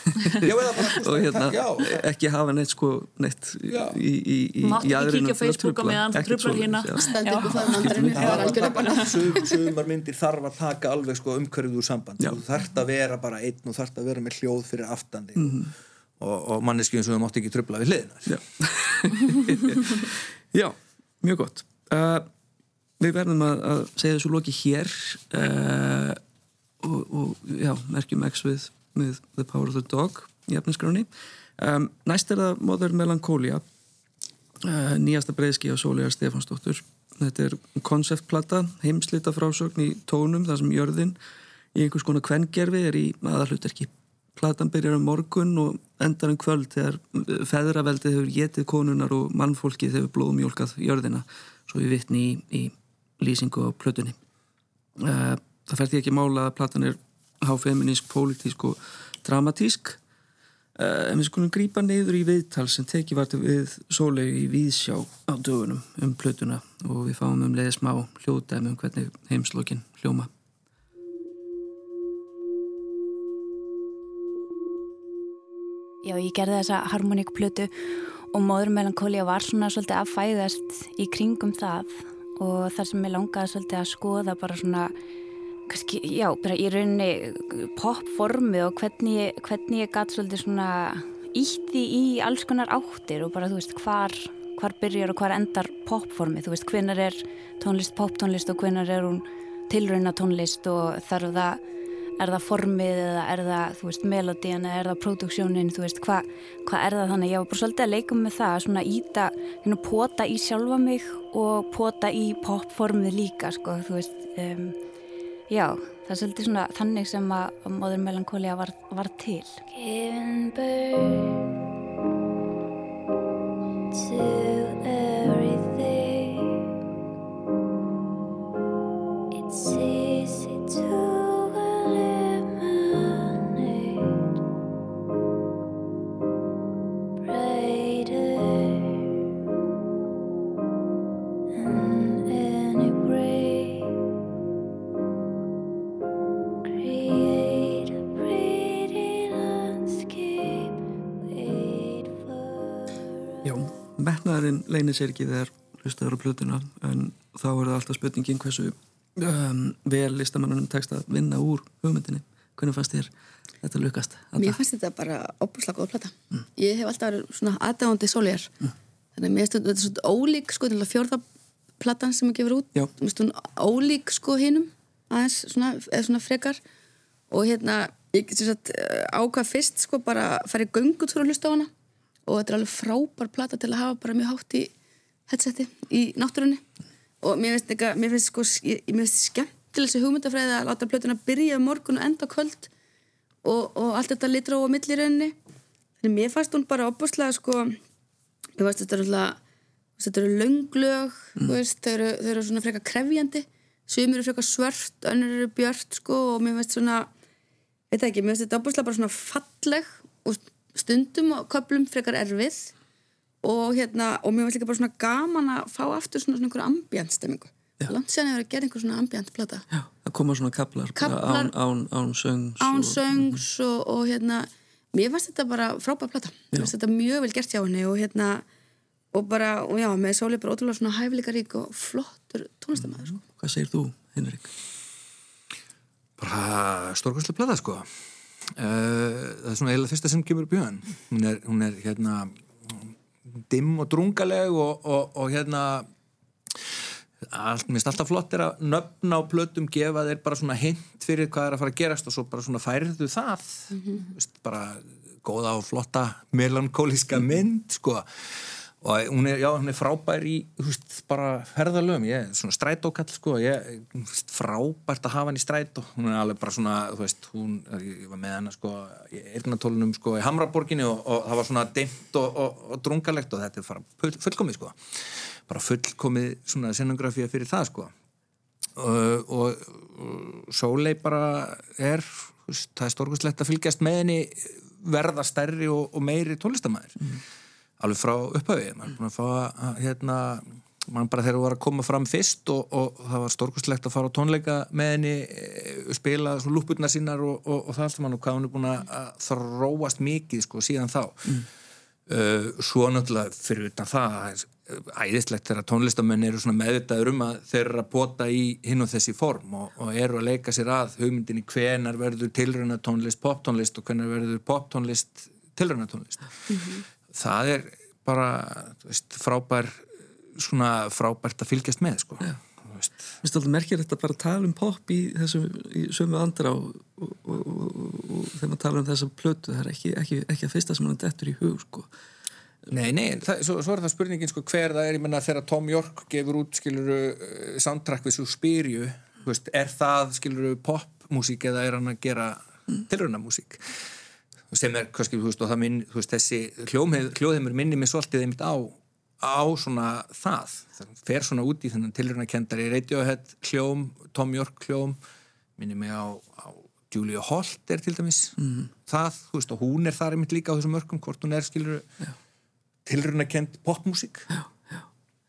já, eða bara, þú og hérna já, ekki hafa neitt sko neitt í, í, í trufla. meðan, það já. standi ykkur það er Sum, sumar myndir þarf að taka alveg sko umhverfið úr samband þú þarft að vera bara einn og þarft að vera með hljóð fyrir aftandi Mhm. og, og manneskjum sem þú mátt ekki trubla við hliðina. Já, já mjög gott. Uh, Við verðum að, að segja þessu loki hér uh, og, og já, merkjum X við, við The Power of the Dog í efniskráni um, Næst er það Mother Melancholia uh, nýjasta breyðski á Sóliðar Stefansdóttur Þetta er konceptplata, heimslita frásögn í tónum þar sem jörðin í einhvers konar kvengerfi er í aðalhutverki Platan byrjar um morgun og endar um kvöld þegar uh, feðraveldið hefur getið konunar og mannfólkið hefur blóðmjólkað jörðina svo við vitni í, í lýsingu á plötunni. Uh, það fært ég ekki mála að platan er háfeminísk, pólitísk og dramatísk uh, en við skulum grípa neyður í viðtal sem tekið var til við sólegu í Víðsjá á dögunum um plötuna og við fáum um leiði smá hljóðdæmi um hvernig heimslokin hljóma. Já, ég gerði þessa harmoníkplötu og móður melankólia var svona svolítið að fæðast í kringum það og þar sem ég langaði svolítið að skoða bara svona, kannski, já, bara í rauninni popformið og hvernig, hvernig ég gatt svolítið svona ítti í alls konar áttir og bara, þú veist, hvar, hvar byrjar og hvar endar popformið, þú veist, hvenar er tónlist poptónlist og hvenar er hún tilrauna tónlist og þarf það er það formið eða er það, þú veist, melodían eða er það próduksjónin, þú veist, hvað hva er það þannig, ég var bara svolítið að leika með það svona íta, hérna, pota í sjálfa mig og pota í popformið líka, sko, þú veist um, já, það er svolítið svona þannig sem að, móður melankólia var, var til Giving birth to everything. It's It's leynir sér ekki þegar hlustaður á plötuna en þá er það alltaf spurningin hversu um, vel listamannunum tekst að vinna úr hugmyndinni. Hvernig fannst þér þetta lukast? Mér fannst þetta bara óbúslega góð plata Ég hef alltaf verið svona aðdáðandi sólegar Þannig að mér finnst þetta þetta er svona ólík sko, til að fjórða platan sem ég gefur út. Mér finnst hún ólík sko hinum aðeins svona, svona frekar og hérna, ég sagt ákvað fyrst sko bara að fara í göngut fyrir að hlusta á hana og þetta er alveg frábær plata til að hafa bara mjög hátt í headseti í náttúrunni. Og mér finnst, eitthvað, mér finnst sko, ég, mér finnst skemmtileg þessi hugmyndafræði að láta plötuna byrja um morgun og enda kvöld. Og, og allt þetta litra á millirönni þannig mér fannst hún bara opbúslega sko ég veist þetta er alltaf þetta eru lönglög mm. veist, þau, eru, þau eru svona frekar krefjandi. Sumir eru frekar svört, önnur eru björt sko og mér finnst svona veit það ekki, mér finnst þetta opbúslega bara svona falleg og stundum og köplum frekar erfið og hérna, og mér finnst líka bara svona gaman að fá aftur svona, svona einhverja ambjantstemingu langt séðan hefur að gera einhver svona ambjantplata Já, það koma svona kaplar, bara Kaflar. án, án, án söngs án og- söngs og, og hérna mér fannst þetta bara frábæð plata. Mér fannst þetta mjög vel gert hjá henni og hérna og bara, og já, með Sóli bara ótrúlega svona hæfileikarík og flottur tónlistamæður sko. Hvað segir þú, Henrik? bara stórkvæslega plata sko það er svona eiginlega fyrsta sem kemur upp í hann hún er, hún er hérna dimm og drungaleg og, og, og hérna allt, mér finnst alltaf flott er að nöfna á plötum gefa þeir bara svona hint fyrir hvað er að fara að gerast og svo bara svona færðu það. Vist, bara góða og flotta melankólíska mynd sko og hún er, já, hún er frábær í veist, bara ferðalögum. Ég, er svona strætókall, sko ég, veist, frábært að hafa hann í strætó. Hún er alveg bara svona, þú veist, hún ég var með hana, sko, í eirnatólunum sko, í Hamraborginni og, og það var svona dimmt og, og, og drungalegt og þetta er bara full, fullkomið, sko. Bara fullkomið svona scenografía fyrir það, sko. Og, Sólei bara er, veist, það er stórkustlegt að fylgjast með henni verða stærri og, meiri tónlistamæður alveg frá upphauði er búin að fá að hérna mann bara þegar þú var að koma fram fyrst og, og það var stórkustlegt að fara á tónleika með henni eh, spila svona lúpurnar sínar og, og, og það allt mann og hvað hún er búin að þróast mikið sko síðan þá. Uh, svo náttúrulega fyrir utan það æðislegt þegar tónlistamenn eru svona meðvitaður um að þeir eru að pota í hinn og þessi form og, eru að leika sér að hugmyndinni hvenar verður tilröna tónlist poptónlist og hvenar verður poptónlist tilröna tónlist það er bara veist, frábær svona frábært að fylgjast með sko. Mér finnst alltaf merkir þetta bara að tala um pop í þessum, í sömu andra og, og, og, og, og þegar maður tala um þessa plötu, það er ekki, ekki, ekki að fyrsta sem hann dettur í hug, sko. Nei, nei, það, svo, svo er það spurningin sko, hver það er, ég menna þegar Tom York gefur út skiluru uh, soundtrack við veist, er það skiluru popmusík eða er hann að gera mm. tilraunamúsík sem er, kannski, þú veist, og það minn þú veist, þessi hljóðheimur minni mig svolítið einmitt á, á svona það, það fer svona út í þennan tilraunakendari Radiohead hljóm, Tom York hljóm minni mig á, á Julia Holt er til dæmis mm. það, þú veist, og hún er þar einmitt líka á þessum mörgum, hvort hún er skiluru tilrunakend popmusík.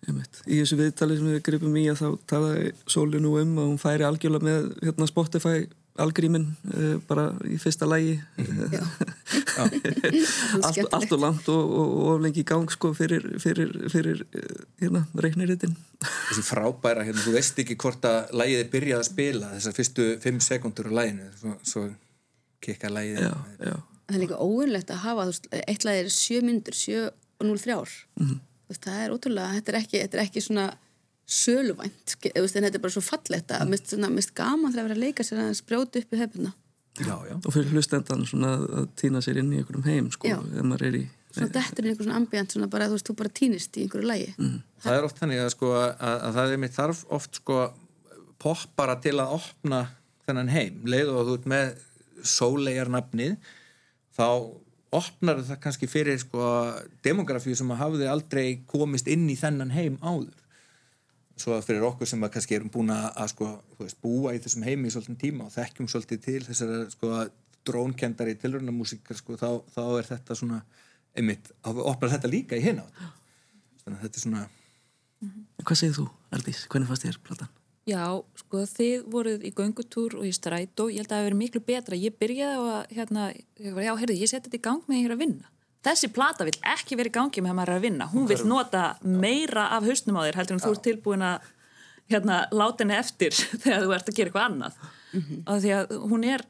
Í þessu viðtali sem við gripum í að þá talaði Sóli nú um að hún færi algjörlega með hérna, Spotify algrímin uh, bara í fyrsta lægi allt, allt og langt og, og, og lengi í gang sko fyrir, fyrir, fyrir uh, hérna, reikniritin. Þessi frábæra, hérna, þú veist ekki hvort að lægið er byrjað að spila þessar fyrstu 5 sekundur á læginu svo, svo kikka lægið já, já. það er líka óvinnlegt að hafa veist, eitt lag er 7 myndur, 7 og 0 þrjár. Mhm. veist, það er ótrúlega, þetta er ekki, þetta er ekki svona söluvænt, en þetta er bara svo fallegt að mist, svona, mist gaman þegar að vera að leika sér að sprjóta upp í já. og fyrir hlustendan svona að týna sér inn í einhverjum heim sko, ef maður er í svona dettur inn einhver svona ambient svona bara, þú veist, þú bara týnist í einhverju lægi Mhm. það er oft þannig að, sko, að, að það er mitt þarf oft sko, poppara til að opna þennan heim. Leið og þú ert með sólegarnafnið þá opnar það kannski fyrir sko, demografíu sem að hafði aldrei komist inn í þennan heim áður svo fyrir okkur sem að kannski erum búin að, að sko, veist, búa í þessum heimi í svolítið tíma og þekkjum svolítið til þessar sko, drónkendari tilrunamúsikar sko, þá, þá er þetta svona einmitt, þá opnar þetta líka í hinna þannig að þetta er svona Hvað segir þú, Ardís? Hvernig fannst þér platan? Já, sko þið voruð í göngutúr og í strætó, ég held að það hefur verið miklu betra. Ég byrjaði á að, hérna, ég var, já, heyrðu, ég seti þetta í gang með ég er að vinna. Þessi plata vil ekki verið gangi með að maður að vinna. Hún vil nota meira af hausnum á þér heldur en þú ert tilbúin að hérna, láta henni eftir þegar þú ert að gera eitthvað annað. Og því að hún er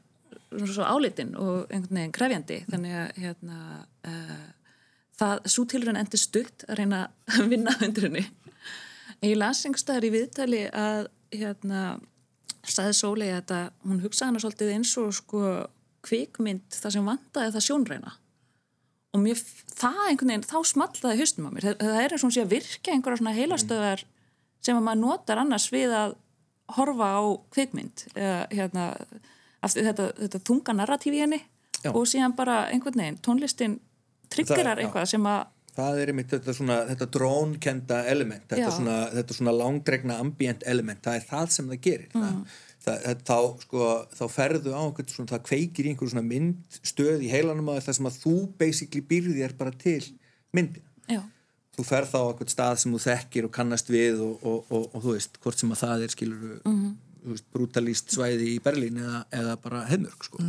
svona svo álitinn og einhvern veginn krefjandi, þannig að hérna, uh, það, svo tilurinn endur stutt að reyna að vinna undir henni. En ég las einhverstaðar í viðtali að hérna, staði Sólei að þetta, hún hugsaði hana svolítið eins og sko kvikmynd það sem vantaði það sjónræna og mér, það einhvern veginn, þá smallaði haustum á mér, það, það er eins og sé að virka einhverja svona heilastöðar sem að maður notar annars við að horfa á kvikmynd eða hérna þetta, þetta þunga narratífi henni Já. og síðan bara einhvern veginn tónlistin triggerar eitthvað sem að það er einmitt þetta svona þetta drónkenda element þetta Já. svona, þetta svona langdregna ambient element, það er það sem það gerir Mm. það, þá, sko, þá ferðu á einhvern svona, það kveikir í einhver svona myndstöð í heilanum að það sem að þú basically býrði þér bara til myndina. Já, þú ferð þá á einhvern stað sem þú þekkir og kannast við og, og, og, og þú veist hvort sem að það er skilur Mhm. veist, brutalíst svæði í Berlín eða, eða bara hefmörk sko.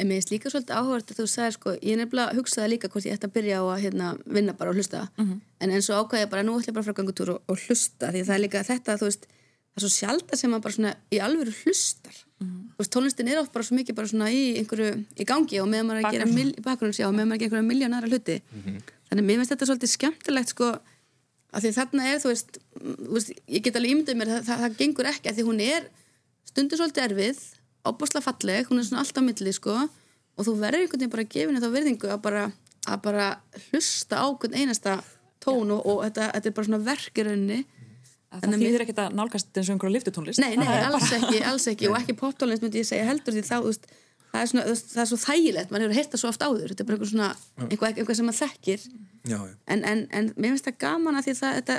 En mér finnst líka svolítið áhugavert að þú sagði sko, ég nefnilega hugsaði líka hvort ég ætti að byrja á að hérna, vinna bara og hlusta. En eins og ákvæði ég bara, nú ætla ég bara að fara á gangutúr og, og hlusta því það er líka þetta, þú veist það er svo sjálta sem maður bara svona í alvöru hlustar. Þú veist, tónlistin er oft bara svo mikið bara svona í einhverju, í gangi og meðan maður er að gera bakgrunns, já, og meðan maður er að gera einhverja miljón aðra hluti þannig mér finnst þetta svolítið skemmtilegt sko, að því þarna er, þú veist, mm, þú veist ég get alveg ímyndið mér, það, það, það gengur ekki að því hún er stundur svolítið erfið ábúrslega falleg, hún er svona alltaf milli sko, og þú verður einhvern veginn bara að gefa henni þá virðingu að bara, að bara hlusta á hvern einasta tón og, og þetta, þetta er bara svona verkirunni að það þýðir ekkert að nálgast eins og einhverja liftutónlist Nei, nei, alls ekki, alls ekki. Og ekki poptónlist myndi ég segja heldur því þá veist, það, er svona, það er svo þægilegt mann hefur heyrt það svo oft áður. Þetta er bara eitthvað, svona, eitthvað, eitthvað sem maður þekkir. Já, já. en, en, en mér finnst það gaman að því það þetta,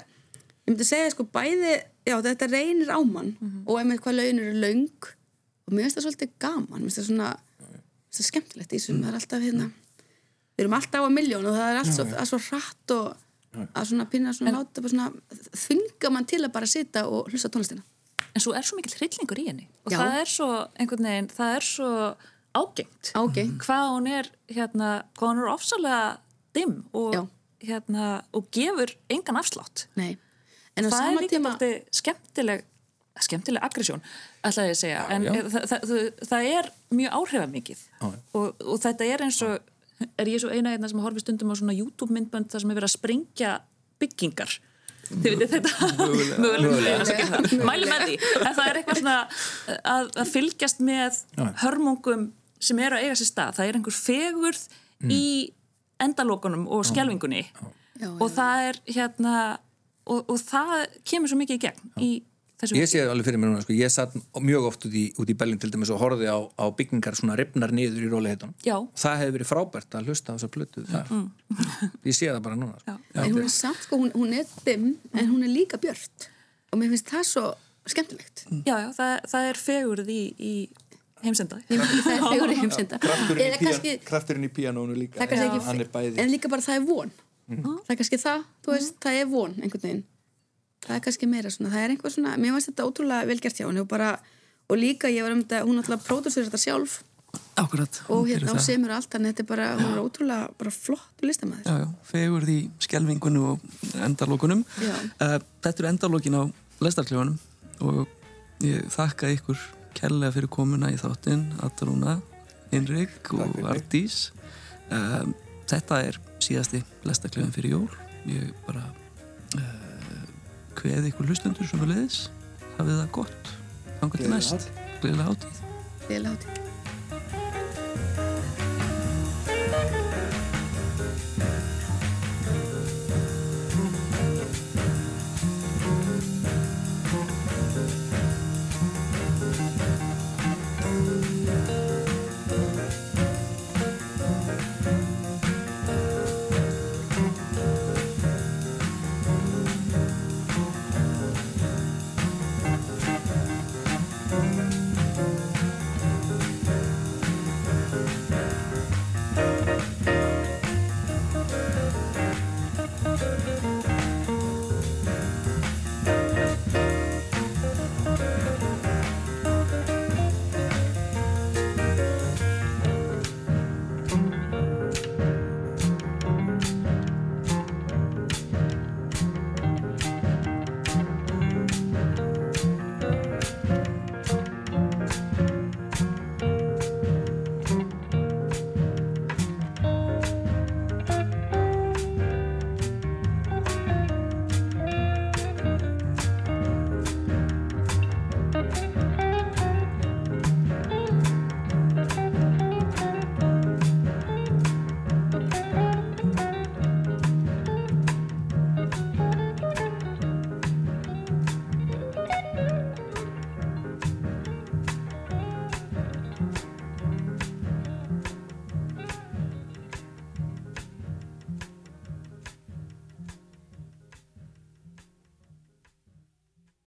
ég myndi segja sko bæði já þetta reynir á mann og einmitt hvað laun eru löng. Og mér finnst það svolítið gaman mér finnst það svona það skemmtilegt í þessum það er alltaf hérna. Við erum alltaf á miljón og það er allt svo, að svo hratt og að svona pinna svona láta bara svona þvinga mann til að bara sita og hlusta tónlistina en svo er svo mikil hryllingur í henni og Já. það er svo einhvern veginn, það er svo ágengt Ágengt. hvað hún er hérna, hvað hún er ofsalega dimm og, Já. hérna, og gefur engan afslátt Nei. en á það er sama líka tíma tíma... skemmtileg skemmtileg aggresjón ætlaði ég að segja, en já. Það, það, það, það er mjög áhrifamikið og, og þetta er eins og er ég svo eina einna sem horfi stundum á svona YouTube myndbönd þar sem er verið að sprengja byggingar? Þið veitir þetta? Mögulega, mæli með því. En það er eitthvað svona að, að fylgjast með hörmungum sem eru að eiga sér stað, það er einhver fegurð í endalókunum og skelvingunni Já, og það er hérna og, og það kemur svo mikið í gegn í Ég sé það alveg fyrir mér núna, sko, ég satt mjög oft út í, út í Berlín til dæmis og horfði á, á byggingar svona ripnar niður í róleihetunum. Já. Það hefði verið frábært að hlusta á þessa plötu þar. Ég sé það bara núna. Sko. en hún er samt sko, hún, hún er dimm en hún er líka björt og mér finnst það svo skemmtilegt Já, já, það, það er fegurð í, í heimsenda það er fjóri heimsenda Krafturinn, í kannski, krafturinn í píanónu líka. það er kannski Já. ekki Hann er bæði. en líka bara það er von það er kannski það, þú veist, það er von einhvern veginn það er kannski meira svona, það er einhver svona mér finnst þetta ótrúlega velgjart hjá henni og bara og líka ég var um þetta, hún alltaf pródusir þetta sjálf Akkurat. og hérna á semur allt þannig þetta er bara, hún er ótrúlega bara flott listamæður Já, já, fegur því skelvingunum og endalókunum. Já. Uh, þetta eru endalókin á lestarkljónum og ég þakka ykkur kærlega fyrir komuna í þáttinn, Atarúna, Hinrik og. Ardís. Uh, þetta er síðasti lestarkljóðin fyrir jól. Ég bara kveði ykkur hlustundur sem við leiðis. Hafið það gott. Þannig til næst. Gleðilega hátíð. Gleðilega hátíð